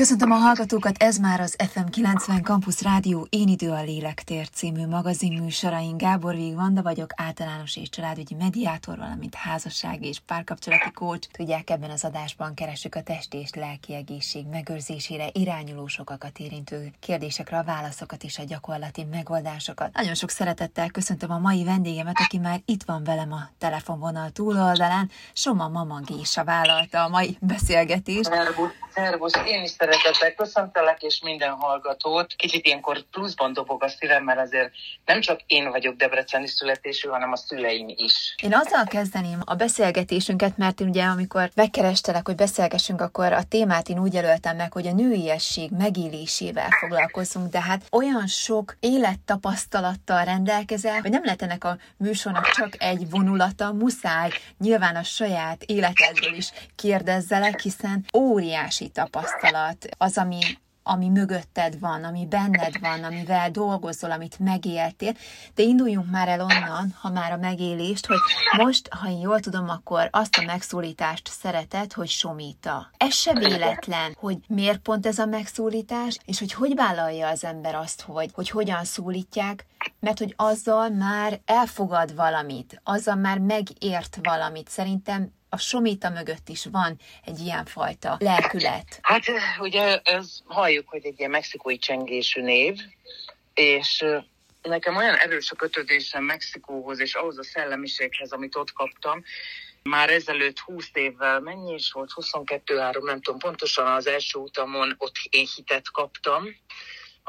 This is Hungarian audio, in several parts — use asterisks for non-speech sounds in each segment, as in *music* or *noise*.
Köszöntöm a hallgatókat, ez már az FM 90 Campus Rádió Én idő a lélektér című magazin műsorain. Gábor Vég Vanda vagyok, általános és családügyi mediátor, valamint házassági és párkapcsolati kócs. Tudják, ebben az adásban keresünk a testi és lelki egészség megőrzésére irányuló sokakat érintő kérdésekre a válaszokat és a gyakorlati megoldásokat. Nagyon sok szeretettel köszöntöm a mai vendégemet, aki már itt van velem a telefonvonal túloldalán. Soma Mama Gésa vállalta a mai beszélgetést. Szervusz, szervusz, én is szeretettel köszöntelek, és minden hallgatót. Kicsit ilyenkor pluszban dobog a szívem, mert azért nem csak én vagyok debreceni születésű, hanem a szüleim is. Én azzal kezdeném a beszélgetésünket, mert én ugye amikor megkerestelek, hogy beszélgessünk, akkor a témát én úgy jelöltem meg, hogy a nőiesség megélésével foglalkozunk, de hát olyan sok élettapasztalattal rendelkezel, hogy nem lehet ennek a műsornak csak egy vonulata, muszáj nyilván a saját életedből is kérdezzelek, hiszen óriási tapasztalat az, ami ami mögötted van, ami benned van, amivel dolgozol, amit megéltél. De induljunk már el onnan, ha már a megélést, hogy most, ha én jól tudom, akkor azt a megszólítást szereted, hogy somíta. Ez se véletlen, hogy miért pont ez a megszólítás, és hogy hogy vállalja az ember azt, hogy, hogy hogyan szólítják, mert hogy azzal már elfogad valamit, azzal már megért valamit. Szerintem a somita mögött is van egy ilyen fajta lelkület. Hát ugye ez halljuk, hogy egy ilyen mexikói csengésű név, és nekem olyan erős a kötődésem Mexikóhoz, és ahhoz a szellemiséghez, amit ott kaptam, már ezelőtt 20 évvel, mennyi is volt, 22-3, nem tudom, pontosan az első utamon ott én hitet kaptam,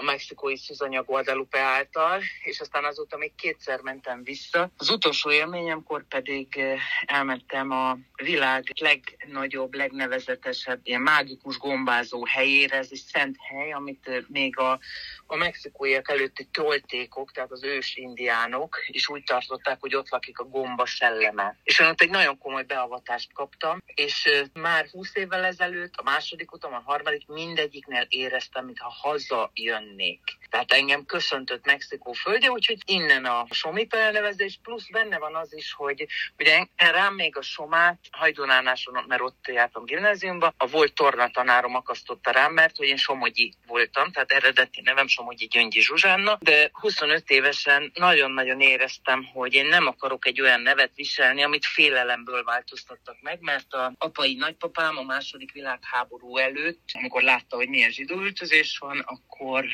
a mexikói Szuzanya Guadalupe által, és aztán azóta még kétszer mentem vissza. Az utolsó élményemkor pedig eh, elmentem a világ legnagyobb, legnevezetesebb, ilyen mágikus gombázó helyére, ez egy szent hely, amit eh, még a, a mexikóiak előtti toltékok, tehát az ős indiánok is úgy tartották, hogy ott lakik a gomba szelleme. És én ott egy nagyon komoly beavatást kaptam, és eh, már 20 évvel ezelőtt, a második utam, a harmadik, mindegyiknél éreztem, mintha haza jön Nick. Tehát engem köszöntött Mexikó földje, úgyhogy innen a Somita elnevezés, plusz benne van az is, hogy ugye rám még a Somát Hajdunánáson, mert ott jártam gimnáziumba, a volt tornatanárom akasztotta rám, mert hogy én Somogyi voltam, tehát eredeti nevem Somogyi Gyöngyi Zsuzsánna, de 25 évesen nagyon-nagyon éreztem, hogy én nem akarok egy olyan nevet viselni, amit félelemből változtattak meg, mert a apai nagypapám a második világháború előtt, amikor látta, hogy milyen zsidó van, akkor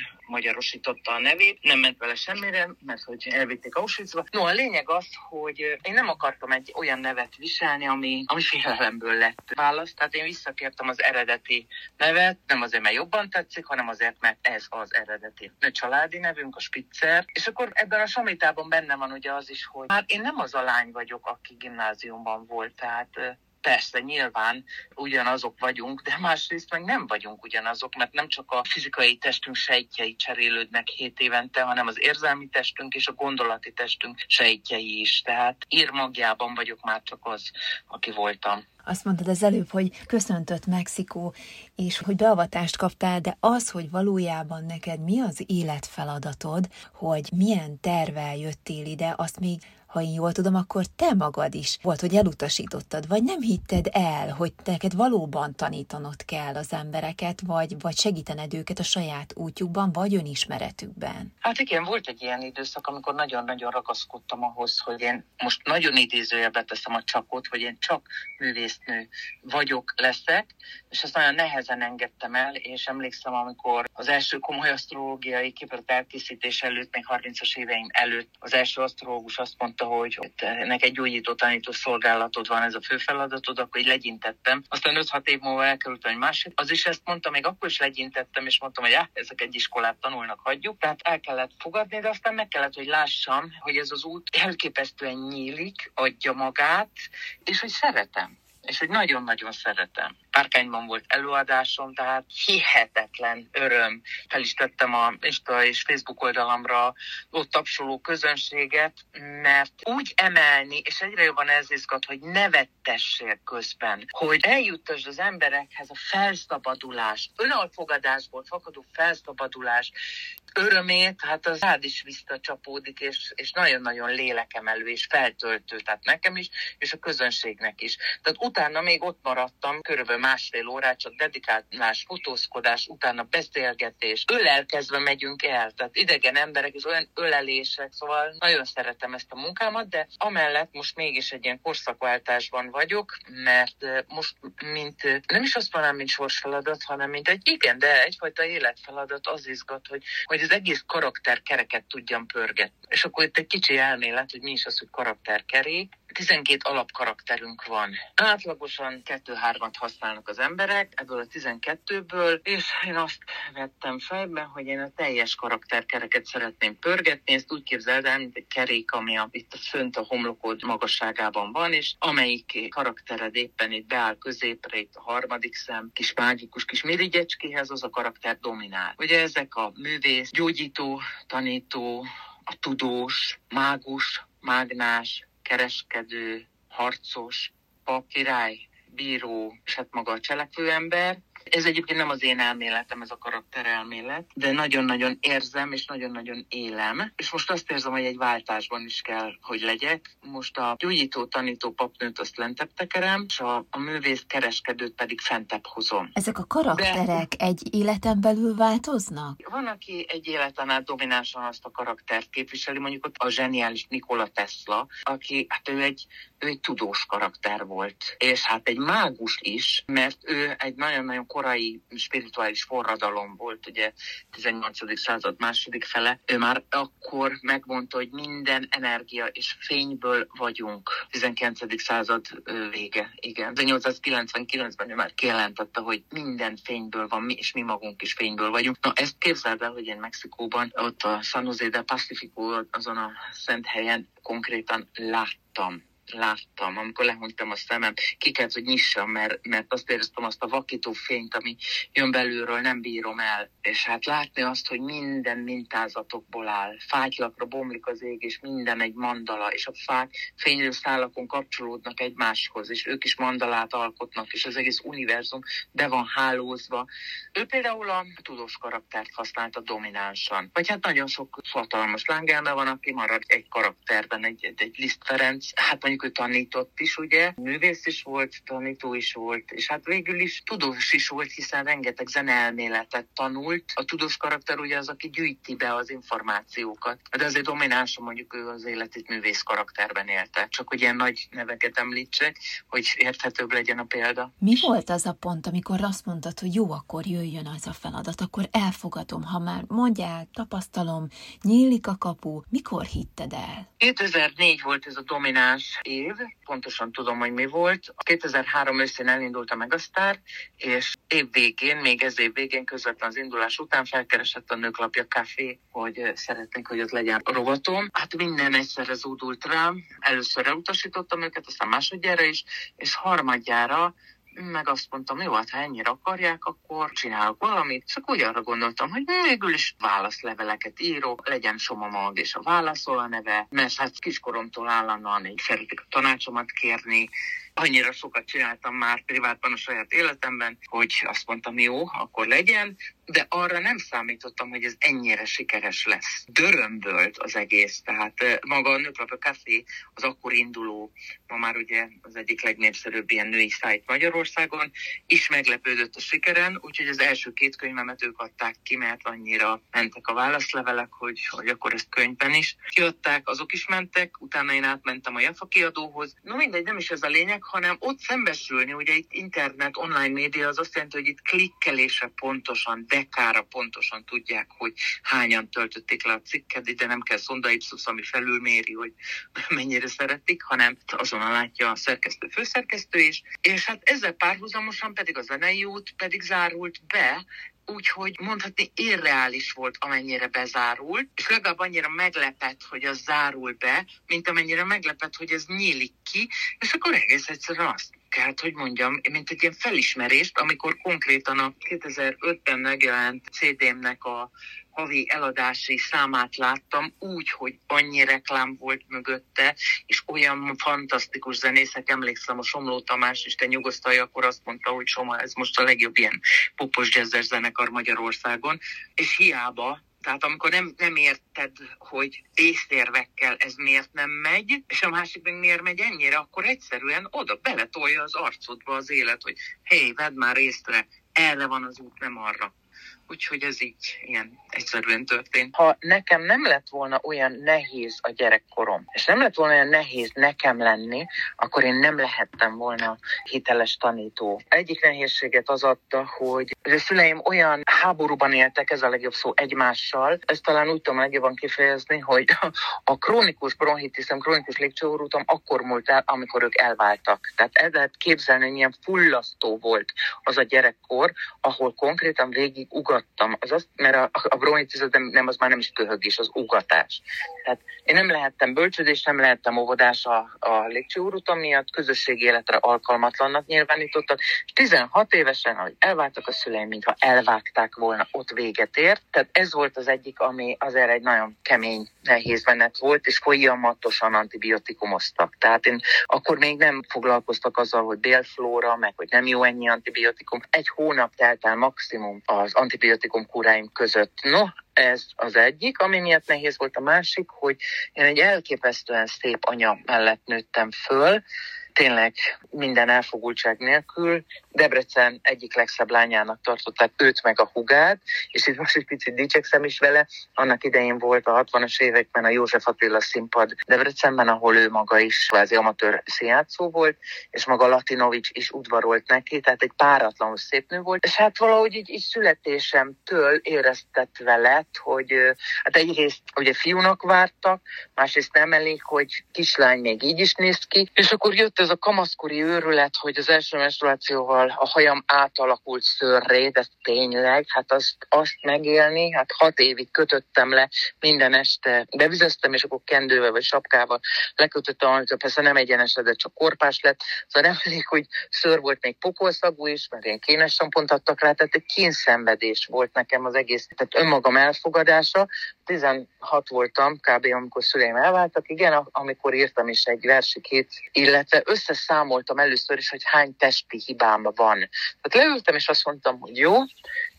magyarosította a nevét, nem ment vele semmire, mert hogy elvitték Auschwitzba. No, a lényeg az, hogy én nem akartam egy olyan nevet viselni, ami, ami félelemből lett választ. Tehát én visszakértem az eredeti nevet, nem azért, mert jobban tetszik, hanem azért, mert ez az eredeti a családi nevünk, a Spitzer. És akkor ebben a samitában benne van ugye az is, hogy már én nem az a lány vagyok, aki gimnáziumban volt, tehát Persze, nyilván ugyanazok vagyunk, de másrészt meg nem vagyunk ugyanazok, mert nem csak a fizikai testünk sejtjei cserélődnek hét évente, hanem az érzelmi testünk és a gondolati testünk sejtjei is. Tehát írmagjában vagyok már csak az, aki voltam. Azt mondtad az előbb, hogy köszöntött Mexikó, és hogy beavatást kaptál, de az, hogy valójában neked mi az életfeladatod, hogy milyen tervel jöttél ide, azt még ha én jól tudom, akkor te magad is volt, hogy elutasítottad, vagy nem hitted el, hogy neked valóban tanítanod kell az embereket, vagy, vagy segítened őket a saját útjukban, vagy önismeretükben. Hát igen, volt egy ilyen időszak, amikor nagyon-nagyon ragaszkodtam ahhoz, hogy én most nagyon idézőjelbe teszem a csakot, hogy én csak művésznő vagyok, leszek, és ezt nagyon nehezen engedtem el, és emlékszem, amikor az első komoly asztrológiai képlet elkészítés előtt, még 30-as éveim előtt az első asztrológus azt mondta, hogy ennek egy gyógyító tanító szolgálatod van, ez a fő feladatod, akkor így legyintettem. Aztán 5-6 év múlva elkerültem egy másik. Az is ezt mondta, még akkor is legyintettem, és mondtam, hogy ah, ezek egy iskolát tanulnak, hagyjuk. Tehát el kellett fogadni, de aztán meg kellett, hogy lássam, hogy ez az út elképesztően nyílik, adja magát, és hogy szeretem és hogy nagyon-nagyon szeretem. Párkányban volt előadásom, tehát hihetetlen öröm. Fel is tettem a Insta és Facebook oldalamra ott tapsoló közönséget, mert úgy emelni, és egyre jobban ez izgat, hogy nevettessél közben, hogy eljuttasd az emberekhez a felszabadulás, önalfogadásból fakadó felszabadulás örömét, hát az rád is visszacsapódik, és, és nagyon-nagyon lélekemelő és feltöltő, tehát nekem is, és a közönségnek is. Tehát utána még ott maradtam körülbelül másfél órát, csak dedikálás, fotózkodás, utána beszélgetés, ölelkezve megyünk el, tehát idegen emberek és olyan ölelések, szóval nagyon szeretem ezt a munkámat, de amellett most mégis egy ilyen korszakváltásban vagyok, mert most mint, nem is azt mondanám, mint sorsfeladat, hanem mint egy, igen, de egyfajta életfeladat az izgat, hogy, hogy az egész karakter kereket tudjam pörgetni. És akkor itt egy kicsi elmélet, hogy mi is az, hogy karakterkerék, 12 alapkarakterünk van. Átlagosan 2-3-at használnak az emberek ebből a 12-ből, és én azt vettem fejbe, hogy én a teljes karakterkereket szeretném pörgetni. Ezt úgy képzeld el, mint egy kerék, ami a, itt a fönt a homlokod magasságában van, és amelyik karaktered éppen itt beáll középre, itt a harmadik szem, kis mágikus kis mirigyecskéhez, az a karakter dominál. Ugye ezek a művész, gyógyító, tanító, a tudós, mágus, mágnás, kereskedő, harcos, pap, király, bíró, és hát maga a cselekvőember, ez egyébként nem az én elméletem, ez a karakterelmélet, de nagyon-nagyon érzem, és nagyon-nagyon élem. És most azt érzem, hogy egy váltásban is kell, hogy legyek. Most a gyógyító, tanító papnőt azt lentebb tekerem, és a, a művész kereskedőt pedig fentebb hozom. Ezek a karakterek de... egy életen belül változnak? Van, aki egy életen át dominánsan azt a karaktert képviseli, mondjuk ott a zseniális Nikola Tesla, aki, hát ő egy, ő egy tudós karakter volt, és hát egy mágus is, mert ő egy nagyon-nagyon korai spirituális forradalom volt, ugye 18. század második fele, ő már akkor megmondta, hogy minden energia és fényből vagyunk. 19. század vége, igen. 1899-ben ő már kijelentette, hogy minden fényből van, mi, és mi magunk is fényből vagyunk. Na ezt képzeld el, hogy én Mexikóban, ott a San Jose de Pacifico, azon a szent helyen konkrétan láttam láttam, amikor lehúnytam a szemem, ki kellett, hogy nyissam, mert, mert azt éreztem azt a vakító fényt, ami jön belülről, nem bírom el. És hát látni azt, hogy minden mintázatokból áll. Fátylakra bomlik az ég, és minden egy mandala, és a fák fénylő szálakon kapcsolódnak egymáshoz, és ők is mandalát alkotnak, és az egész univerzum be van hálózva. Ő például a tudós karaktert használta dominánsan. Vagy hát nagyon sok hatalmas lángelme van, aki marad egy karakterben, egy, egy, egy Liszt Ferenc, hát mondjuk ő tanított is, ugye, művész is volt, tanító is volt, és hát végül is tudós is volt, hiszen rengeteg zeneelméletet tanult. A tudós karakter ugye az, aki gyűjti be az információkat, de azért dominánsan mondjuk ő az életét művész karakterben élte. Csak hogy ilyen nagy neveket említsek, hogy érthetőbb legyen a példa. Mi volt az a pont, amikor azt mondtad, hogy jó, akkor jöjjön az a feladat, akkor elfogadom, ha már mondják, tapasztalom, nyílik a kapu, mikor hitted el? 2004 volt ez a domináns év, pontosan tudom, hogy mi volt. 2003 őszén elindult a Megasztár, és év végén, még ez év végén, közvetlen az indulás után felkeresett a Nőklapja Café, hogy szeretnénk, hogy ott legyen rovatom. Hát minden egyszerre zúdult rám. Először elutasítottam őket, aztán másodjára is, és harmadjára meg azt mondtam, jó, hát ha ennyire akarják, akkor csinálok valamit. És akkor úgy arra gondoltam, hogy végül is válaszleveleket írok, legyen Soma Mag és a válaszol a neve, mert hát kiskoromtól állandóan így szeretik a tanácsomat kérni, annyira sokat csináltam már privátban a saját életemben, hogy azt mondtam, jó, akkor legyen, de arra nem számítottam, hogy ez ennyire sikeres lesz. Dörömbölt az egész, tehát maga a Nőklapja Café az akkor induló, ma már ugye az egyik legnépszerűbb ilyen női szájt Magyarországon, is meglepődött a sikeren, úgyhogy az első két könyvemet ők adták ki, mert annyira mentek a válaszlevelek, hogy, hogy akkor ezt könyvben is kiadták, azok is mentek, utána én átmentem a Jafa kiadóhoz. No mindegy, nem is ez a lényeg, hanem ott szembesülni, ugye itt internet, online média az azt jelenti, hogy itt klikkelése pontosan, dekára pontosan tudják, hogy hányan töltötték le a cikket, de nem kell szonda ipsus, ami felülméri, hogy *laughs* mennyire szeretik, hanem azonnal látja a szerkesztő, főszerkesztő is, és hát ezzel párhuzamosan pedig a zenei út pedig zárult be, úgyhogy mondhatni irreális volt, amennyire bezárult, és legalább annyira meglepett, hogy az zárul be, mint amennyire meglepett, hogy ez nyílik ki, és akkor egész egyszerűen azt kell, hogy mondjam, mint egy ilyen felismerést, amikor konkrétan a 2005-ben megjelent CD-mnek a havi eladási számát láttam, úgy, hogy annyi reklám volt mögötte, és olyan fantasztikus zenészek, emlékszem, a Somló Tamás is, te nyugosztalja, akkor azt mondta, hogy Soma, ez most a legjobb ilyen popos jazzes zenekar Magyarországon, és hiába Tehát amikor nem, nem érted, hogy észérvekkel ez miért nem megy, és a másik meg miért megy ennyire, akkor egyszerűen oda beletolja az arcodba az élet, hogy hé, hey, vedd már észre, erre van az út, nem arra. Úgyhogy ez így ilyen egyszerűen történt. Ha nekem nem lett volna olyan nehéz a gyerekkorom, és nem lett volna olyan nehéz nekem lenni, akkor én nem lehettem volna hiteles tanító. Egyik nehézséget az adta, hogy a szüleim olyan háborúban éltek, ez a legjobb szó, egymással. Ezt talán úgy tudom legjobban kifejezni, hogy a krónikus bronhitiszem, krónikus légcsőorútom akkor múlt el, amikor ők elváltak. Tehát el lehet képzelni, hogy milyen fullasztó volt az a gyerekkor, ahol konkrétan végig ugat ugattam, az azt, mert a, a bronhitizat nem, nem, az már nem is köhögés, az ugatás. Tehát én nem lehettem bölcsődés, nem lehettem óvodás a, a légcsőúrutam miatt, közösségi életre alkalmatlannak nyilvánítottak, és 16 évesen, ahogy elváltak a szüleim, mintha elvágták volna, ott véget ért. Tehát ez volt az egyik, ami azért egy nagyon kemény, nehéz menet volt, és folyamatosan antibiotikumoztak. Tehát én akkor még nem foglalkoztak azzal, hogy bélflóra, meg hogy nem jó ennyi antibiotikum. Egy hónap telt el maximum az antibiotikum antibiotikum kuráim között. No, ez az egyik, ami miatt nehéz volt a másik, hogy én egy elképesztően szép anya mellett nőttem föl, tényleg minden elfogultság nélkül. Debrecen egyik legszebb lányának tartották őt meg a hugát, és itt most egy picit dicsekszem is vele. Annak idején volt a 60-as években a József Attila színpad Debrecenben, ahol ő maga is kvázi amatőr színjátszó volt, és maga Latinovics is udvarolt neki, tehát egy páratlanul szép nő volt. És hát valahogy így, így születésemtől éreztetve lett, hogy hát egyrészt ugye fiúnak vártak, másrészt nem elég, hogy kislány még így is néz ki, és akkor jött ez a kamaszkori őrület, hogy az első menstruációval a hajam átalakult szörré, de tényleg, hát azt, azt megélni, hát hat évig kötöttem le minden este, bevizeztem, és akkor kendővel vagy sapkával lekötöttem, amit persze nem egyenesre, de csak korpás lett, szóval nem elég, hogy ször volt még pokolszagú is, mert én kénes sampont adtak rá, tehát egy kínszenvedés volt nekem az egész, tehát önmagam elfogadása. 16 voltam kb. amikor szüleim elváltak, igen, amikor írtam is egy versikét, illetve összeszámoltam először is, hogy hány testi hibám van. Tehát leültem, és azt mondtam, hogy jó,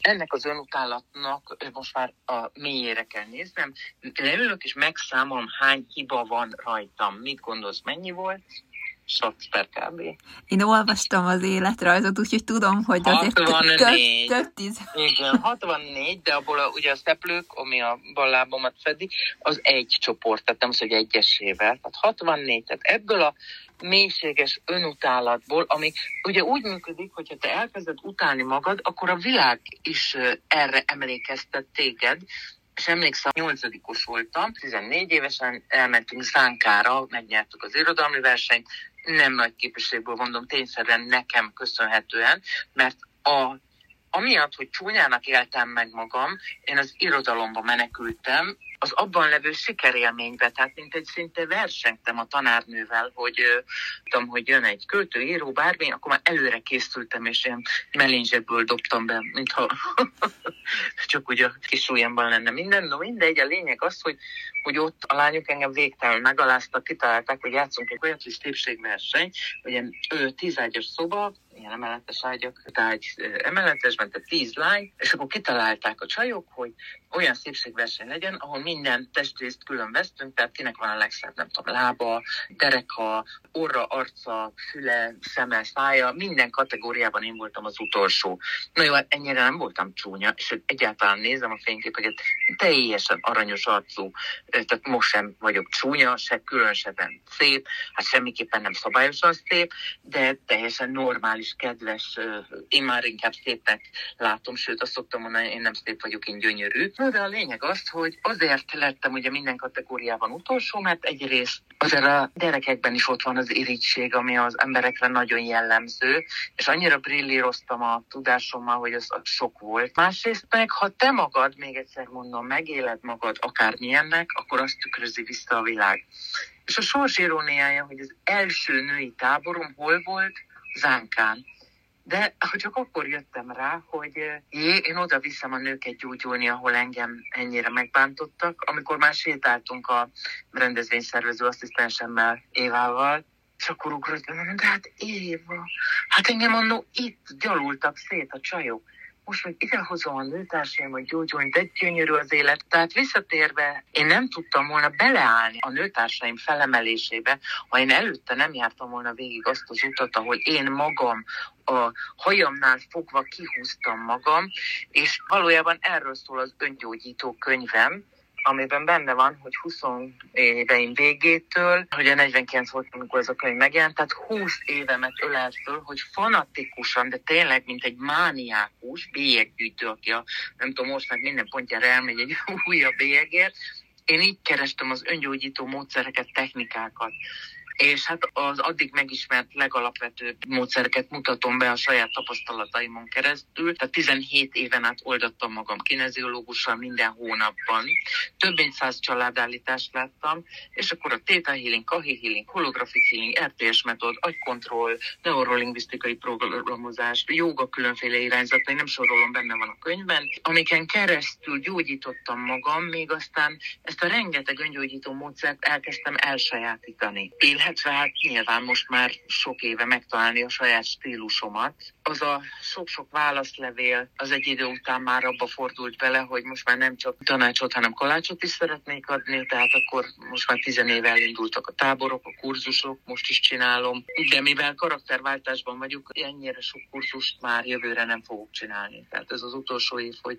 ennek az önutálatnak most már a mélyére kell néznem. Leülök, és megszámolom, hány hiba van rajtam. Mit gondolsz, mennyi volt? Shakespeare kb. Én olvastam az életrajzot, úgyhogy tudom, hogy azért több, több tíz. Igen, 64, de abból a, ugye a szeplők, ami a ballábomat fedi, az egy csoport, tehát nem az, hogy egyesével. Tehát 64, tehát ebből a mélységes önutálatból, ami ugye úgy működik, hogyha te elkezded utálni magad, akkor a világ is erre emlékeztet téged, és emlékszem, nyolcadikos voltam, 14 évesen elmentünk Zánkára, megnyertük az irodalmi versenyt, nem nagy képességből mondom, tényszerűen nekem köszönhetően, mert a amiatt, hogy csúnyának éltem meg magam, én az irodalomba menekültem, az abban levő sikerélménybe, tehát mint egy szinte versengtem a tanárnővel, hogy tudom, hogy jön egy költő, író, bármi, akkor már előre készültem, és ilyen melinzseből dobtam be, mintha *laughs* csak úgy a kis ujjamban lenne minden. No mindegy, a lényeg az, hogy, hogy ott a lányok engem végtelenül megaláztak, kitalálták, hogy játszunk egy olyat, hogy szépségverseny, hogy ő tízágyas szoba, ilyen emeletes ágyak, tehát emeletesben, tehát tíz lány, és akkor kitalálták a csajok, hogy olyan szépségverseny legyen, ahol minden testrészt külön vesztünk, tehát kinek van a legszebb, nem tudom, lába, dereka, orra, arca, füle, szeme, szája, minden kategóriában én voltam az utolsó. Na jó, hát ennyire nem voltam csúnya, és egyáltalán nézem a fényképeket, teljesen aranyos arcú, tehát most sem vagyok csúnya, se különösebben szép, hát semmiképpen nem szabályosan szép, de teljesen normális, kedves, én már inkább szépnek látom, sőt azt szoktam mondani, én nem szép vagyok, én gyönyörű. Na de a lényeg az, hogy azért lettem ugye minden kategóriában utolsó, mert egyrészt azért a gyerekekben is ott van az irigység, ami az emberekre nagyon jellemző, és annyira brillíroztam a tudásommal, hogy az sok volt. Másrészt meg, ha te magad, még egyszer mondom, megéled magad akármilyennek, akkor azt tükrözi vissza a világ. És a sors iróniája, hogy az első női táborom hol volt? Zánkán. De csak akkor jöttem rá, hogy jé, én oda viszem a nőket gyógyulni, ahol engem ennyire megbántottak. Amikor már sétáltunk a rendezvényszervező asszisztensemmel, Évával, és akkor ugrott, de hát Éva, hát engem annó itt gyalultak szét a csajok most meg idehozom a nőtársaimat gyógyulni, de gyönyörű az élet. Tehát visszatérve, én nem tudtam volna beleállni a nőtársaim felemelésébe, ha én előtte nem jártam volna végig azt az utat, ahol én magam a hajamnál fogva kihúztam magam, és valójában erről szól az öngyógyító könyvem, amiben benne van, hogy 20 éveim végétől, a 49 volt, amikor ez a könyv megjelent, tehát 20 évemet ölelt föl, hogy fanatikusan, de tényleg, mint egy mániákus bélyeggyűjtő, aki a, nem tudom, most már minden pontjára elmegy egy *laughs* újabb bélyegért, én így kerestem az öngyógyító módszereket, technikákat és hát az addig megismert legalapvetőbb módszereket mutatom be a saját tapasztalataimon keresztül. Tehát 17 éven át oldattam magam kineziológussal minden hónapban. Több mint száz családállítást láttam, és akkor a Theta Healing, Kahi Healing, Holographic Healing, RTS metód, agykontroll, neurolingvisztikai programozás, joga különféle irányzatai, nem sorolom, benne van a könyvben, amiken keresztül gyógyítottam magam, még aztán ezt a rengeteg öngyógyító módszert elkezdtem elsajátítani. Él illetve nyilván most már sok éve megtalálni a saját stílusomat. Az a sok-sok válaszlevél az egy idő után már abba fordult bele, hogy most már nem csak tanácsot, hanem kalácsot is szeretnék adni, tehát akkor most már tizenéve elindultak a táborok, a kurzusok, most is csinálom. De mivel karakterváltásban vagyok, ennyire sok kurzust már jövőre nem fogok csinálni. Tehát ez az utolsó év, hogy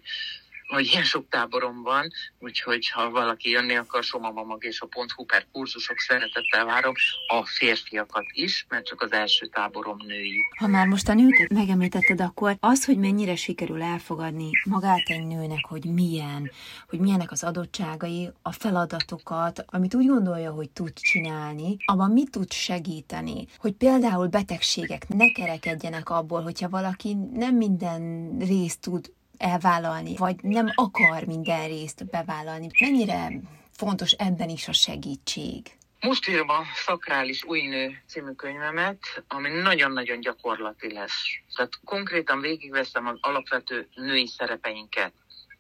hogy ilyen sok táborom van, úgyhogy ha valaki jönni akar, somamamag és a .hu per kurzusok szeretettel várom a férfiakat is, mert csak az első táborom női. Ha már most a nőket megemlítetted, akkor az, hogy mennyire sikerül elfogadni magát egy nőnek, hogy milyen, hogy milyenek az adottságai, a feladatokat, amit úgy gondolja, hogy tud csinálni, abban mit tud segíteni, hogy például betegségek ne kerekedjenek abból, hogyha valaki nem minden részt tud elvállalni, vagy nem akar minden részt bevállalni. Mennyire fontos ebben is a segítség? Most írom a Szakrális új nő című könyvemet, ami nagyon-nagyon gyakorlati lesz. Tehát konkrétan végigveszem az alapvető női szerepeinket.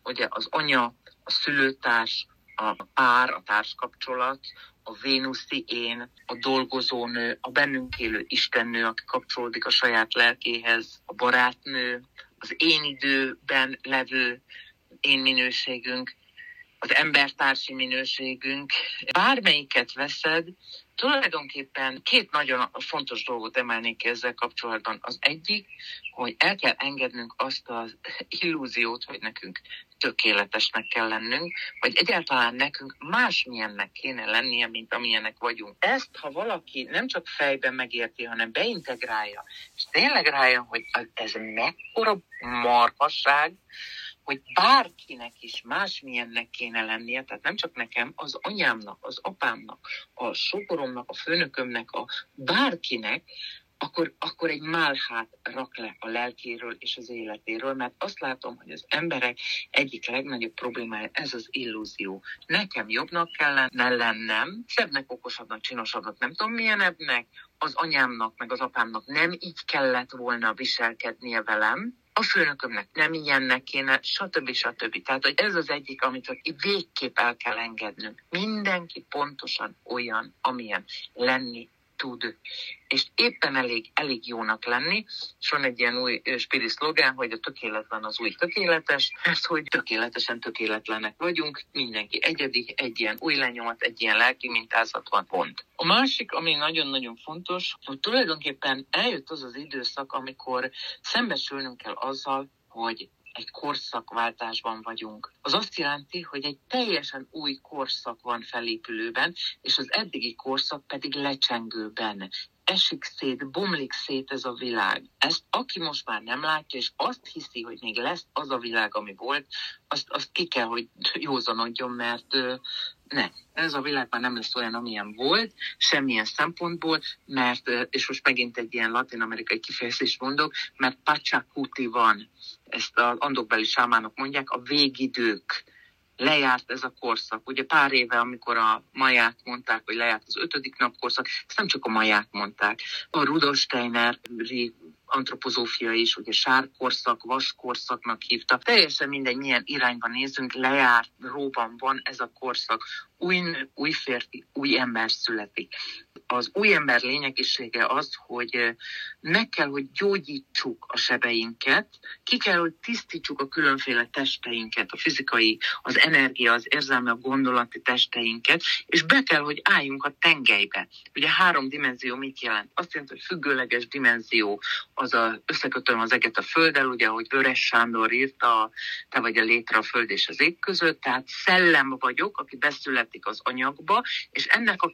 Ugye az anya, a szülőtárs, a pár, a társkapcsolat, a vénuszi én, a dolgozónő, a bennünk élő istennő, aki kapcsolódik a saját lelkéhez, a barátnő, az én időben levő én minőségünk, az embertársi minőségünk, bármelyiket veszed, tulajdonképpen két nagyon fontos dolgot emelnék ki ezzel kapcsolatban. Az egyik, hogy el kell engednünk azt az illúziót, hogy nekünk tökéletesnek kell lennünk, vagy egyáltalán nekünk másmilyennek kéne lennie, mint amilyenek vagyunk. Ezt, ha valaki nem csak fejben megérti, hanem beintegrálja, és tényleg rájön, hogy ez mekkora marhasság, hogy bárkinek is másmilyennek kéne lennie, tehát nem csak nekem, az anyámnak, az apámnak, a sokoromnak, a főnökömnek, a bárkinek, akkor, akkor egy málhát rak le a lelkéről és az életéről, mert azt látom, hogy az emberek egyik legnagyobb problémája ez az illúzió. Nekem jobbnak kellene lennem, szebbnek, okosabbnak, csinosabbnak, nem tudom milyenebbnek, az anyámnak, meg az apámnak nem így kellett volna viselkednie velem, a főnökömnek nem ilyennek kéne, stb. stb. Tehát, hogy ez az egyik, amit végképp el kell engednünk. Mindenki pontosan olyan, amilyen lenni tud. És éppen elég, elég jónak lenni, és van egy ilyen új spirit szlogán, hogy a tökéletlen az új tökéletes, mert hogy tökéletesen tökéletlenek vagyunk, mindenki egyedi, egy ilyen új lenyomat, egy ilyen lelki mintázat van, pont. A másik, ami nagyon-nagyon fontos, hogy tulajdonképpen eljött az az időszak, amikor szembesülnünk kell azzal, hogy egy korszakváltásban vagyunk. Az azt jelenti, hogy egy teljesen új korszak van felépülőben, és az eddigi korszak pedig lecsengőben esik szét, bomlik szét ez a világ. Ezt aki most már nem látja, és azt hiszi, hogy még lesz az a világ, ami volt, azt, azt ki kell, hogy józanodjon, mert ne, ez a világ már nem lesz olyan, amilyen volt, semmilyen szempontból, mert, és most megint egy ilyen latin-amerikai kifejezést mondok, mert pacsakuti van, ezt az andokbeli sámánok mondják, a végidők lejárt ez a korszak. Ugye pár éve, amikor a maják mondták, hogy lejárt az ötödik napkorszak, ezt nem csak a maják mondták. A Rudolf Steiner antropozófia is, ugye sárkorszak, vaskorszaknak hívta. Teljesen mindegy, milyen irányban nézünk, lejárt, róban van ez a korszak. Új nő, új férfi, új ember születik. Az új ember lényegisége az, hogy meg kell, hogy gyógyítsuk a sebeinket, ki kell, hogy tisztítsuk a különféle testeinket, a fizikai, az energia, az érzelmi, a gondolati testeinket, és be kell, hogy álljunk a tengelybe. Ugye három dimenzió mit jelent? Azt jelenti, hogy függőleges dimenzió, az a, összekötöm az eget a földdel, ugye, ahogy Vörös Sándor írta, te vagy a létre a föld és az ég között, tehát szellem vagyok, aki beszületik az anyagba, és ennek a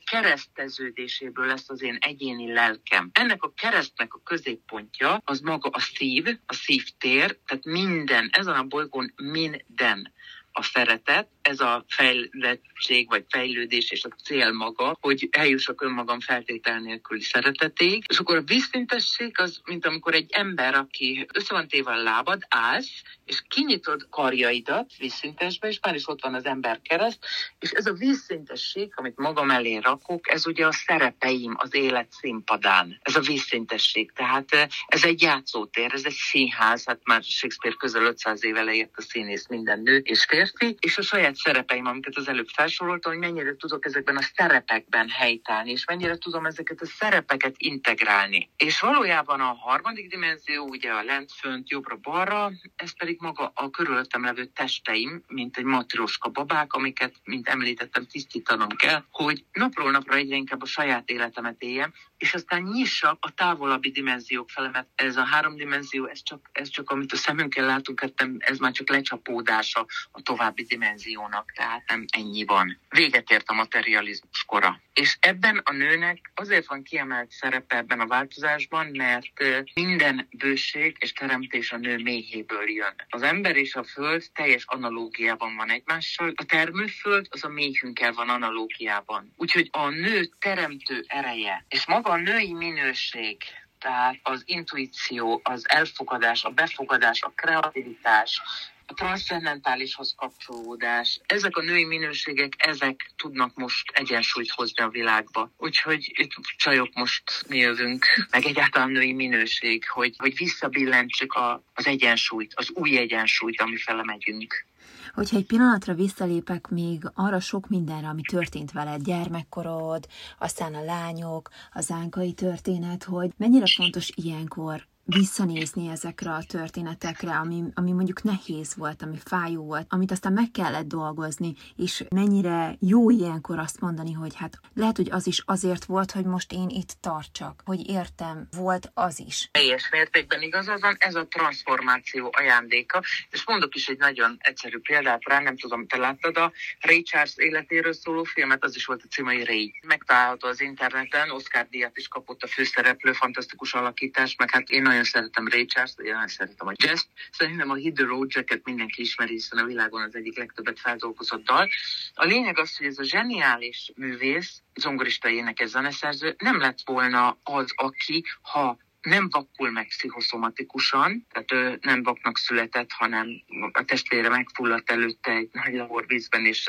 kereszteződéséből lesz az én egyéni lelkem. Ennek a keresztnek a középpontja az maga a szív, a szívtér, tehát minden, ezen a bolygón minden a szeretet, ez a fejlettség vagy fejlődés és a cél maga, hogy eljussak önmagam feltétel nélküli szereteték. És akkor a vízszintesség az, mint amikor egy ember, aki össze van téve a lábad, állsz, és kinyitod karjaidat vízszintesbe, és már is ott van az ember kereszt, és ez a vízszintesség, amit magam elé rakok, ez ugye a szerepeim az élet színpadán. Ez a vízszintesség. Tehát eh, ez egy játszótér, ez egy színház, hát már Shakespeare közel 500 éve leért a színész minden nő és férfi, és a saját szerepeim, amiket az előbb felsoroltam, hogy mennyire tudok ezekben a szerepekben helytállni, és mennyire tudom ezeket a szerepeket integrálni. És valójában a harmadik dimenzió, ugye a lent, fönt, jobbra-balra, ez pedig maga a körülöttem levő testeim, mint egy matroska babák, amiket, mint említettem, tisztítanom kell, hogy napról napra egyre inkább a saját életemet éljem, és aztán nyissa a távolabbi dimenziók fele, mert ez a három dimenzió, ez csak, ez csak amit a szemünkkel látunk, hát ez már csak lecsapódása a további dimenziónak, tehát nem ennyi van. Véget ért a materializmus kora. És ebben a nőnek azért van kiemelt szerepe ebben a változásban, mert minden bőség és teremtés a nő méhéből jön. Az ember és a föld teljes analógiában van egymással, a termőföld az a méhünkkel van analógiában. Úgyhogy a nő teremtő ereje, és maga a női minőség, tehát az intuíció, az elfogadás, a befogadás, a kreativitás, a transzcendentálishoz kapcsolódás, ezek a női minőségek, ezek tudnak most egyensúlyt hozni a világba. Úgyhogy itt csajok most mi jövünk, meg egyáltalán női minőség, hogy, hogy visszabillentsük a, az egyensúlyt, az új egyensúlyt, ami fele megyünk. Hogyha egy pillanatra visszalépek még arra sok mindenre, ami történt veled, gyermekkorod, aztán a lányok, az ánkai történet, hogy mennyire fontos ilyenkor visszanézni ezekre a történetekre, ami, ami mondjuk nehéz volt, ami fájó volt, amit aztán meg kellett dolgozni, és mennyire jó ilyenkor azt mondani, hogy hát lehet, hogy az is azért volt, hogy most én itt tartsak, hogy értem, volt az is. Teljes mértékben igazad van, ez a transformáció ajándéka, és mondok is egy nagyon egyszerű példát rá, nem tudom, te láttad a Ray Charles életéről szóló filmet, az is volt a hogy Ray. Megtalálható az interneten, Oscar díjat is kapott a főszereplő, fantasztikus alakítás, meg hát én nagyon szeretem Ray Charles-t, nagyon szeretem a jazz Szerintem a Hit the Road Jacket mindenki ismeri, hiszen a világon az egyik legtöbbet feldolgozott dal. A lényeg az, hogy ez a zseniális művész, zongorista énekes zeneszerző nem lett volna az, aki, ha nem vakul meg pszichoszomatikusan, tehát ő nem vaknak született, hanem a testvére megfulladt előtte egy nagy laborvízben, és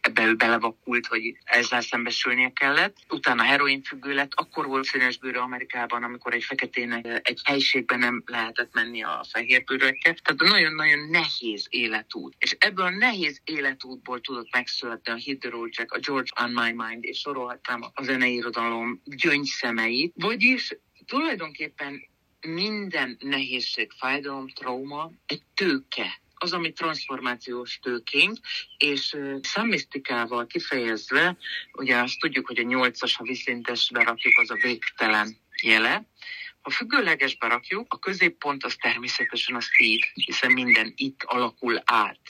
ebbe ő belevakult, hogy ezzel szembesülnie kellett. Utána heroin függő lett, akkor volt színesbőrő Amerikában, amikor egy feketének egy helységben nem lehetett menni a fehérbőrökkel. Tehát nagyon-nagyon nehéz életút. És ebből a nehéz életútból tudott megszületni a Hit a George on My Mind, és sorolhatnám a zeneirodalom gyöngyszemeit, vagyis tulajdonképpen minden nehézség, fájdalom, trauma egy tőke, az, ami transformációs tőkénk, és szamisztikával kifejezve, ugye azt tudjuk, hogy a nyolcas, ha viszintesbe rakjuk, az a végtelen jele. Ha függőlegesbe rakjuk, a középpont az természetesen a szív, hiszen minden itt alakul át.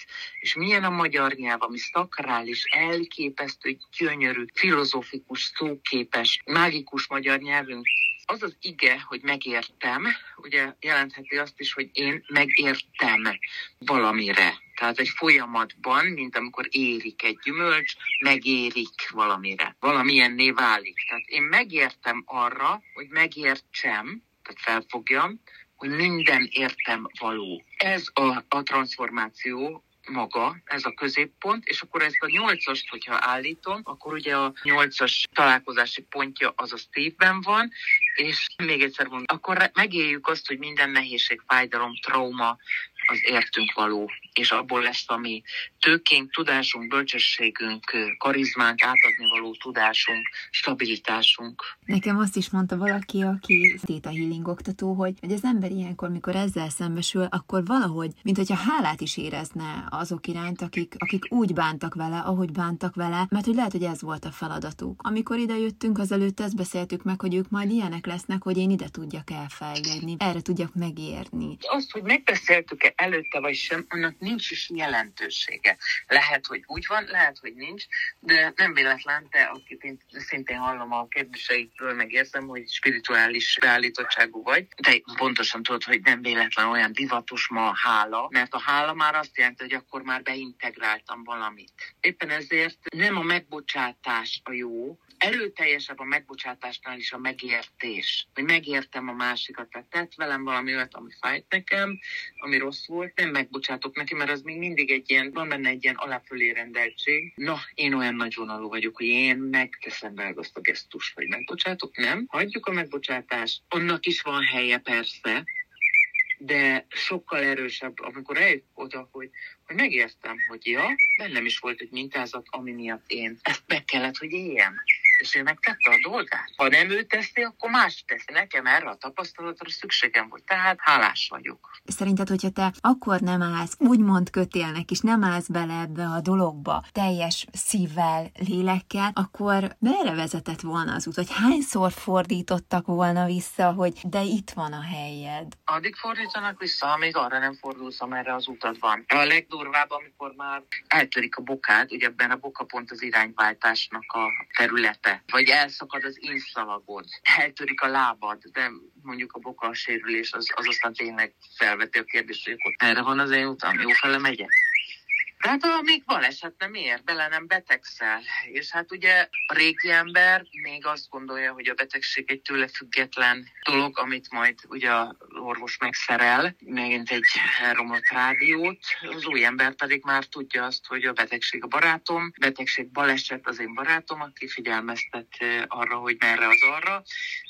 És milyen a magyar nyelv, ami szakrális, elképesztő, gyönyörű, filozófikus, szóképes, mágikus magyar nyelvünk, az az ige, hogy megértem, ugye jelentheti azt is, hogy én megértem valamire. Tehát egy folyamatban, mint amikor érik egy gyümölcs, megérik valamire. Valamilyenné válik. Tehát én megértem arra, hogy megértsem, tehát felfogjam, hogy minden értem való. Ez a, a transformáció maga, ez a középpont, és akkor ezt a nyolcast, hogyha állítom, akkor ugye a nyolcas találkozási pontja az a Steve-ben van, és még egyszer mondom, akkor megéljük azt, hogy minden nehézség, fájdalom, trauma, az értünk való, és abból lesz a mi tőkénk, tudásunk, bölcsességünk, karizmánk, átadni való tudásunk, stabilitásunk. Nekem azt is mondta valaki, aki Theta Healing oktató, hogy, hogy az ember ilyenkor, mikor ezzel szembesül, akkor valahogy, mint hogyha hálát is érezne azok iránt, akik, akik úgy bántak vele, ahogy bántak vele, mert hogy lehet, hogy ez volt a feladatuk. Amikor ide jöttünk, azelőtt ezt beszéltük meg, hogy ők majd ilyenek lesznek, hogy én ide tudjak elfejlődni, erre tudjak megérni. Azt, hogy megbeszéltük-e előtte vagy sem, annak nincs is jelentősége. Lehet, hogy úgy van, lehet, hogy nincs, de nem véletlen, te, akit én szintén hallom a kérdéseikről, megérzem, hogy spirituális beállítottságú vagy, de pontosan tudod, hogy nem véletlen olyan divatos ma a hála, mert a hála már azt jelenti, hogy akkor már beintegráltam valamit. Éppen ezért nem a megbocsátás a jó, erőteljesebb a megbocsátásnál is a megértés. Hogy megértem a másikat, tehát tett velem valami olyat, ami fájt nekem, ami rossz volt, nem megbocsátok neki, mert az még mindig egy ilyen, van benne egy ilyen alapfölé rendeltség. Na, én olyan nagy vonalú vagyok, hogy én megteszem be azt a gesztust, hogy megbocsátok, nem? Hagyjuk a megbocsátást. Annak is van helye persze, de sokkal erősebb, amikor eljött oda, hogy, hogy megértem, hogy ja, bennem is volt egy mintázat, ami miatt én ezt meg kellett, hogy éljem és ő megtette a dolgát. Ha nem ő teszi, akkor más teszi. Nekem erre a tapasztalatra szükségem volt, tehát hálás vagyok. Szerinted, hogyha te akkor nem állsz, úgymond kötélnek, és nem állsz bele ebbe a dologba teljes szívvel, lélekkel, akkor merre vezetett volna az út? Vagy hányszor fordítottak volna vissza, hogy de itt van a helyed? Addig fordítanak vissza, amíg arra nem fordulsz, amerre az utad van. A legdurvább, amikor már eltörik a bokád, ugye ebben a boka pont az irányváltásnak a területe te, vagy elszakad az inszalagod, eltörik a lábad, de mondjuk a boka sérülés, az, az aztán tényleg felveti a kérdést, hogy akkor erre van az én utam, jó fele megyek. Tehát még baleset nem ér, bele nem betegszel. És hát ugye a régi ember még azt gondolja, hogy a betegség egy tőle független dolog, amit majd ugye a orvos megszerel, megint egy elromlott rádiót. Az új ember pedig már tudja azt, hogy a betegség a barátom, betegség baleset az én barátom, aki figyelmeztet arra, hogy merre az arra.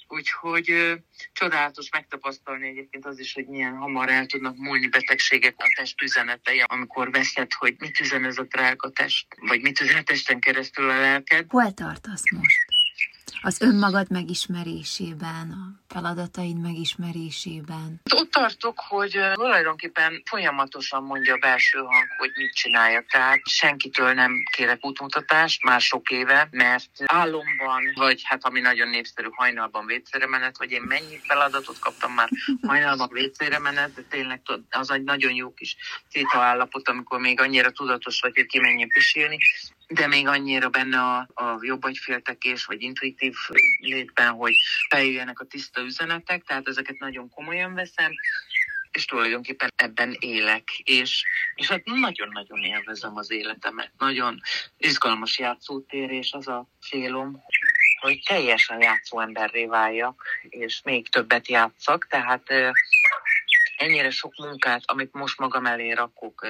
Úgyhogy ö, csodálatos megtapasztalni egyébként az is, hogy milyen hamar el tudnak múlni betegségek a test üzenetei, amikor veszed, hogy mit üzen ez a test, vagy mit üzen a testen keresztül a lelked. Hol tartasz most? Az önmagad megismerésében, a feladataid megismerésében? Ott tartok, hogy tulajdonképpen folyamatosan mondja a belső hang, hogy mit csináljak. Tehát senkitől nem kérek útmutatást már sok éve, mert álomban, vagy hát ami nagyon népszerű, hajnalban vécére menet, vagy én mennyi feladatot kaptam már hajnalban vécére menet, de tényleg az egy nagyon jó kis téta állapot, amikor még annyira tudatos vagy, hogy kimenjél pisilni, de még annyira benne a, a jobb agyféltekés, vagy intuitív létben, hogy feljöjjenek a tiszta üzenetek, tehát ezeket nagyon komolyan veszem, és tulajdonképpen ebben élek, és, és hát nagyon-nagyon élvezem az életemet. Nagyon izgalmas játszótér, és az a célom, hogy teljesen játszó emberré váljak, és még többet játszak, tehát ennyire sok munkát, amit most magam elé rakok,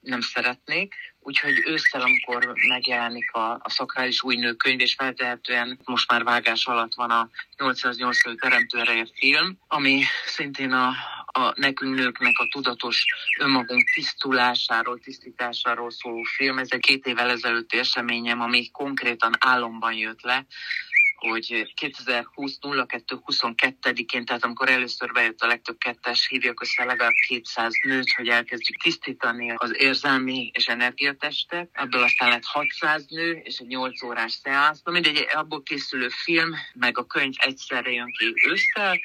nem szeretnék. Úgyhogy ősszel, amikor megjelenik a, a szakrális új nőkönyv, és feltehetően most már vágás alatt van a 880 teremtő ereje film, ami szintén a, a nekünk nőknek a tudatos önmagunk tisztulásáról, tisztításáról szóló film. Ez egy két évvel ezelőtti eseményem, ami konkrétan álomban jött le, hogy 2020 02 22-én, tehát amikor először bejött a legtöbb kettes, hívjak össze legalább 200 nőt, hogy elkezdjük tisztítani az érzelmi és energiatestet. Ebből aztán lett 600 nő és egy 8 órás szeánsz. Na mindegy, abból készülő film, meg a könyv egyszerre jön ki ősszel,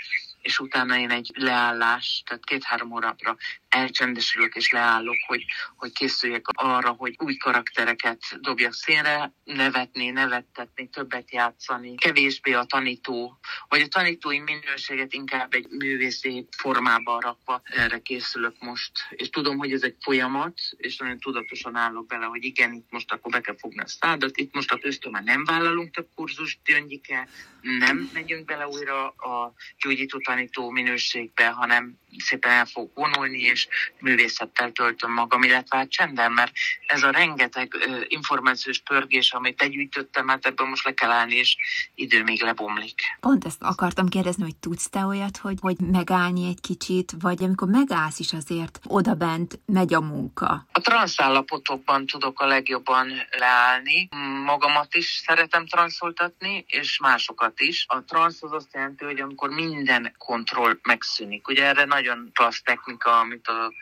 és utána én egy leállás, tehát két-három órára elcsendesülök és leállok, hogy, hogy készüljek arra, hogy új karaktereket dobjak színre, nevetni, nevettetni, többet játszani, kevésbé a tanító, vagy a tanítói minőséget inkább egy művészi formába rakva erre készülök most. És tudom, hogy ez egy folyamat, és nagyon tudatosan állok bele, hogy igen, itt most akkor be kell fogni a szádat, itt most a köztől már nem vállalunk több kurzust, Gyöngyike, nem megyünk bele újra a gyógyító tanító minőségbe, hanem szépen el fog vonulni, és művészettel töltöm magam, illetve hát csendem, mert ez a rengeteg uh, információs pörgés, amit begyűjtöttem, hát ebből most le kell állni, és idő még lebomlik. Pont ezt akartam kérdezni, hogy tudsz te olyat, hogy, hogy megállni egy kicsit, vagy amikor megállsz is azért, odabent megy a munka? A transzállapotokban tudok a legjobban leállni. Magamat is szeretem transzoltatni, és másokat is. A transz az azt jelenti, hogy amikor minden kontroll megszűnik. Ugye erre nagyon klassz technika, amit a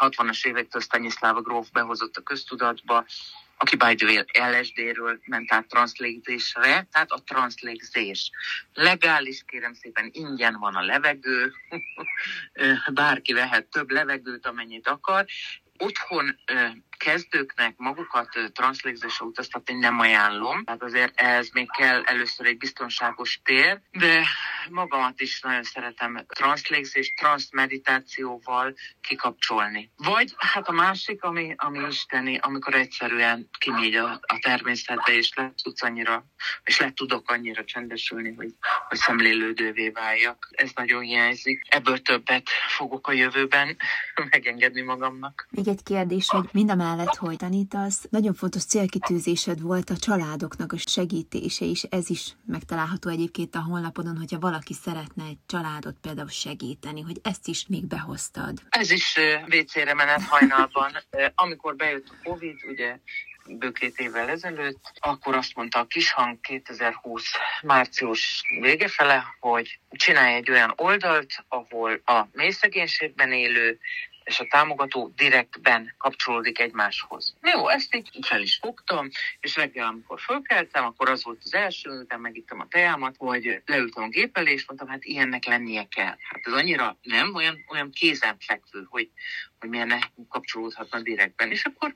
60-as évektől Stanislava Gróf behozott a köztudatba, aki by the way LSD-ről ment át transzlégzésre, tehát a transzlégzés. Legális, kérem szépen, ingyen van a levegő, *laughs* bárki vehet több levegőt, amennyit akar, otthon kezdőknek magukat transzlégzésre utaztatni nem ajánlom. Tehát azért ez még kell először egy biztonságos tér, de magamat is nagyon szeretem transzlégzés, transzmeditációval kikapcsolni. Vagy hát a másik, ami, ami isteni, amikor egyszerűen kimegy a, a természetbe, és le tudsz annyira, és le tudok annyira csendesülni, hogy, hogy szemlélődővé váljak. Ez nagyon hiányzik. Ebből többet fogok a jövőben *laughs* megengedni magamnak. Még egy kérdés, hogy mind a mellett, hogy tanítasz, nagyon fontos célkitűzésed volt a családoknak a segítése is. Ez is megtalálható egyébként a honlapodon, hogyha valaki szeretne egy családot például segíteni, hogy ezt is még behoztad. Ez is WC-re menet hajnalban. Amikor bejött a Covid, ugye bő két évvel ezelőtt, akkor azt mondta a Kishang 2020 március vége fele, hogy csinálj egy olyan oldalt, ahol a mély szegénységben élő és a támogató direktben kapcsolódik egymáshoz. Jó, ezt így fel is fogtam, és reggel, amikor fölkeltem, akkor az volt az első, után megittem a teámat, hogy leültem a gép elé, és mondtam, hát ilyennek lennie kell. Hát ez annyira nem, olyan, olyan kézenfekvő, hogy, hogy milyen kapcsolódhatna direktben. És akkor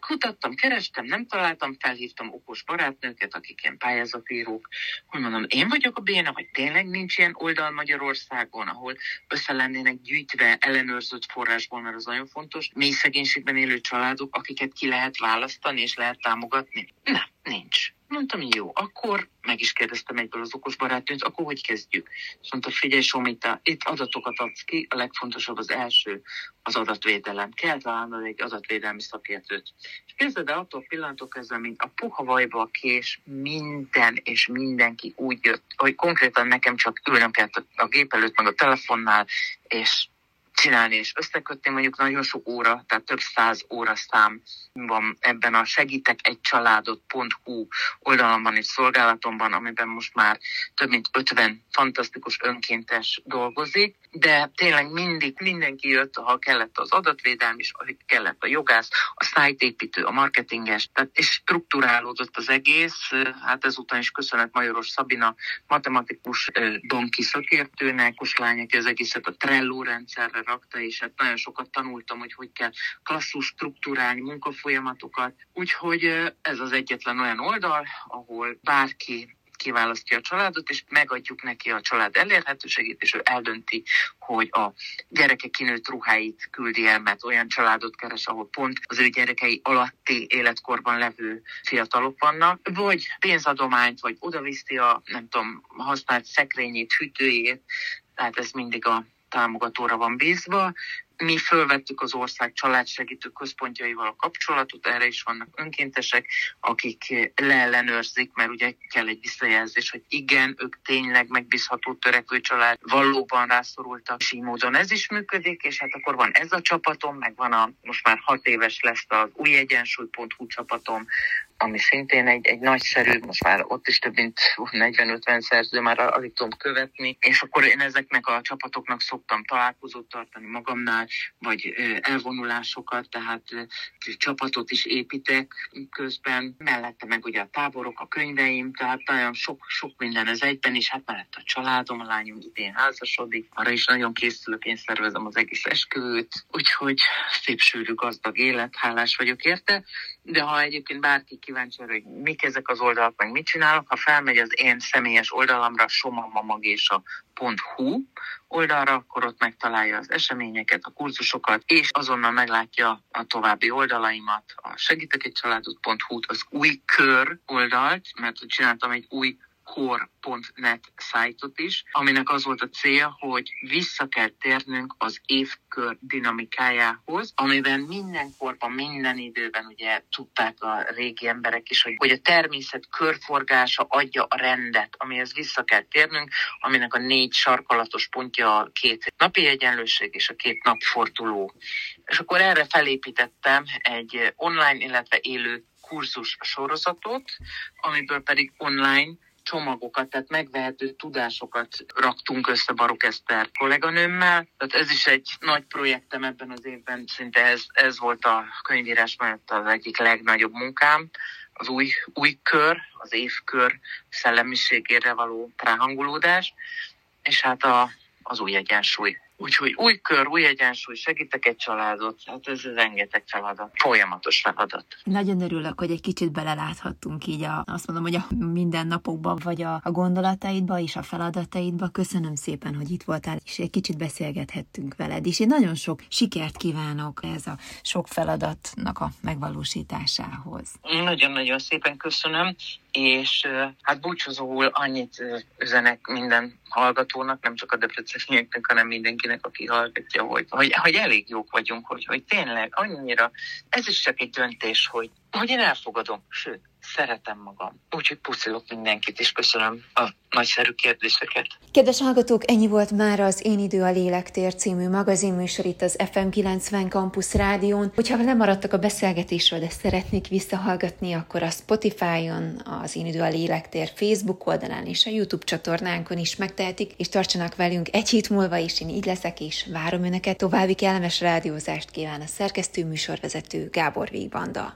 kutattam, kerestem, nem találtam, felhívtam okos barátnőket, akik ilyen pályázatírók, hogy mondom, én vagyok a béna, vagy tényleg nincs ilyen oldal Magyarországon, ahol össze lennének gyűjtve ellenőrzött forrásból, mert az nagyon fontos, mély szegénységben élő családok, akiket ki lehet választani és lehet támogatni. Nem, nincs. Mondtam, jó, akkor meg is kérdeztem egyből az okos barátnőt, akkor hogy kezdjük? És mondta, figyelj, Somita, itt adatokat adsz ki, a legfontosabb az első, az adatvédelem. Kell találnod egy adatvédelmi szakértőt. És kezded el attól pillanatok kezdve, mint a puha vajba a kés, minden és mindenki úgy jött, hogy konkrétan nekem csak ülnöm kellett a gép előtt, meg a telefonnál, és csinálni és összekötni, mondjuk nagyon sok óra, tehát több száz óra szám van ebben a segítek egy családot.hu oldalamban és szolgálatomban, amiben most már több mint 50 fantasztikus önkéntes dolgozik, de tényleg mindig mindenki jött, ha kellett az adatvédelm is, ha kellett a jogász, a szájtépítő, a marketinges, tehát és strukturálódott az egész, hát ezután is köszönet Majoros Szabina, matematikus donki szakértőnek, Koslány, aki az egészet a Trello rendszerre rakta, és hát nagyon sokat tanultam, hogy hogy kell klasszus struktúrálni munkafolyamatokat. Úgyhogy ez az egyetlen olyan oldal, ahol bárki kiválasztja a családot, és megadjuk neki a család elérhetőségét, és ő eldönti, hogy a gyerekek kinőtt ruháit küldi el, mert olyan családot keres, ahol pont az ő gyerekei alatti életkorban levő fiatalok vannak, vagy pénzadományt, vagy odaviszi a, nem tudom, használt szekrényét, hűtőjét, tehát ez mindig a támogatóra van bízva. Mi fölvettük az ország családsegítő központjaival a kapcsolatot, erre is vannak önkéntesek, akik leellenőrzik, mert ugye kell egy visszajelzés, hogy igen, ők tényleg megbízható törekvő család, valóban rászorultak, és így módon ez is működik, és hát akkor van ez a csapatom, meg van a, most már hat éves lesz az új egyensúly.hu csapatom, ami szintén egy, egy nagyszerű, most már ott is több mint 40-50 szerző már alig tudom követni, és akkor én ezeknek a csapatoknak szoktam találkozót tartani magamnál, vagy elvonulásokat, tehát csapatot is építek közben, mellette meg ugye a táborok, a könyveim, tehát nagyon sok, sok minden ez egyben, és hát mellett a családom, a lányom idén házasodik, arra is nagyon készülök, én szervezem az egész esküvőt, úgyhogy szép sűrű gazdag élet, hálás vagyok érte, de ha egyébként bárki kíváncsi arra, hogy mik ezek az oldalak, meg mit csinálok, ha felmegy az én személyes oldalamra, somamamagésa.hu oldalra, akkor ott megtalálja az eseményeket, a kurzusokat, és azonnal meglátja a további oldalaimat, a segítek egy családot.hu-t, az új kör oldalt, mert csináltam egy új core.net szájtot is, aminek az volt a célja, hogy vissza kell térnünk az évkör dinamikájához, amiben minden korban, minden időben ugye tudták a régi emberek is, hogy, hogy a természet körforgása adja a rendet, amihez vissza kell térnünk, aminek a négy sarkalatos pontja a két napi egyenlőség és a két napforduló. És akkor erre felépítettem egy online, illetve élő kurzus sorozatot, amiből pedig online csomagokat, tehát megvehető tudásokat raktunk össze Barok Eszter kolléganőmmel. Tehát ez is egy nagy projektem ebben az évben, szinte ez, ez volt a könyvírás mellett az egyik legnagyobb munkám. Az új, új kör, az évkör szellemiségére való ráhangolódás, és hát a, az új egyensúly Úgyhogy új kör, új egyensúly, segítek egy családot, hát ez rengeteg feladat, folyamatos feladat. Nagyon örülök, hogy egy kicsit beleláthattunk így a, azt mondom, hogy a mindennapokban, vagy a, a gondolataidba és a feladataidba. Köszönöm szépen, hogy itt voltál, és egy kicsit beszélgethettünk veled, és én nagyon sok sikert kívánok ez a sok feladatnak a megvalósításához. Nagyon-nagyon szépen köszönöm, és hát búcsúzóul annyit üzenek minden hallgatónak, nem csak a debrecenieknek, hanem mindenkinek, aki hallgatja, hogy, hogy, hogy elég jók vagyunk, hogy, hogy tényleg annyira, ez is csak egy döntés, hogy, hogy én elfogadom, sőt, szeretem magam. Úgyhogy puszilok mindenkit, és köszönöm a nagyszerű kérdéseket. Kedves hallgatók, ennyi volt már az Én idő a lélektér című magazinműsor itt az FM 90 Campus Rádión. Hogyha lemaradtak a beszélgetésről, de szeretnék visszahallgatni, akkor a Spotify-on, az Én idő a lélektér Facebook oldalán és a YouTube csatornánkon is megtehetik, és tartsanak velünk egy hét múlva is, én így leszek, és várom Önöket. További kellemes rádiózást kíván a szerkesztő műsorvezető Gábor Végbanda.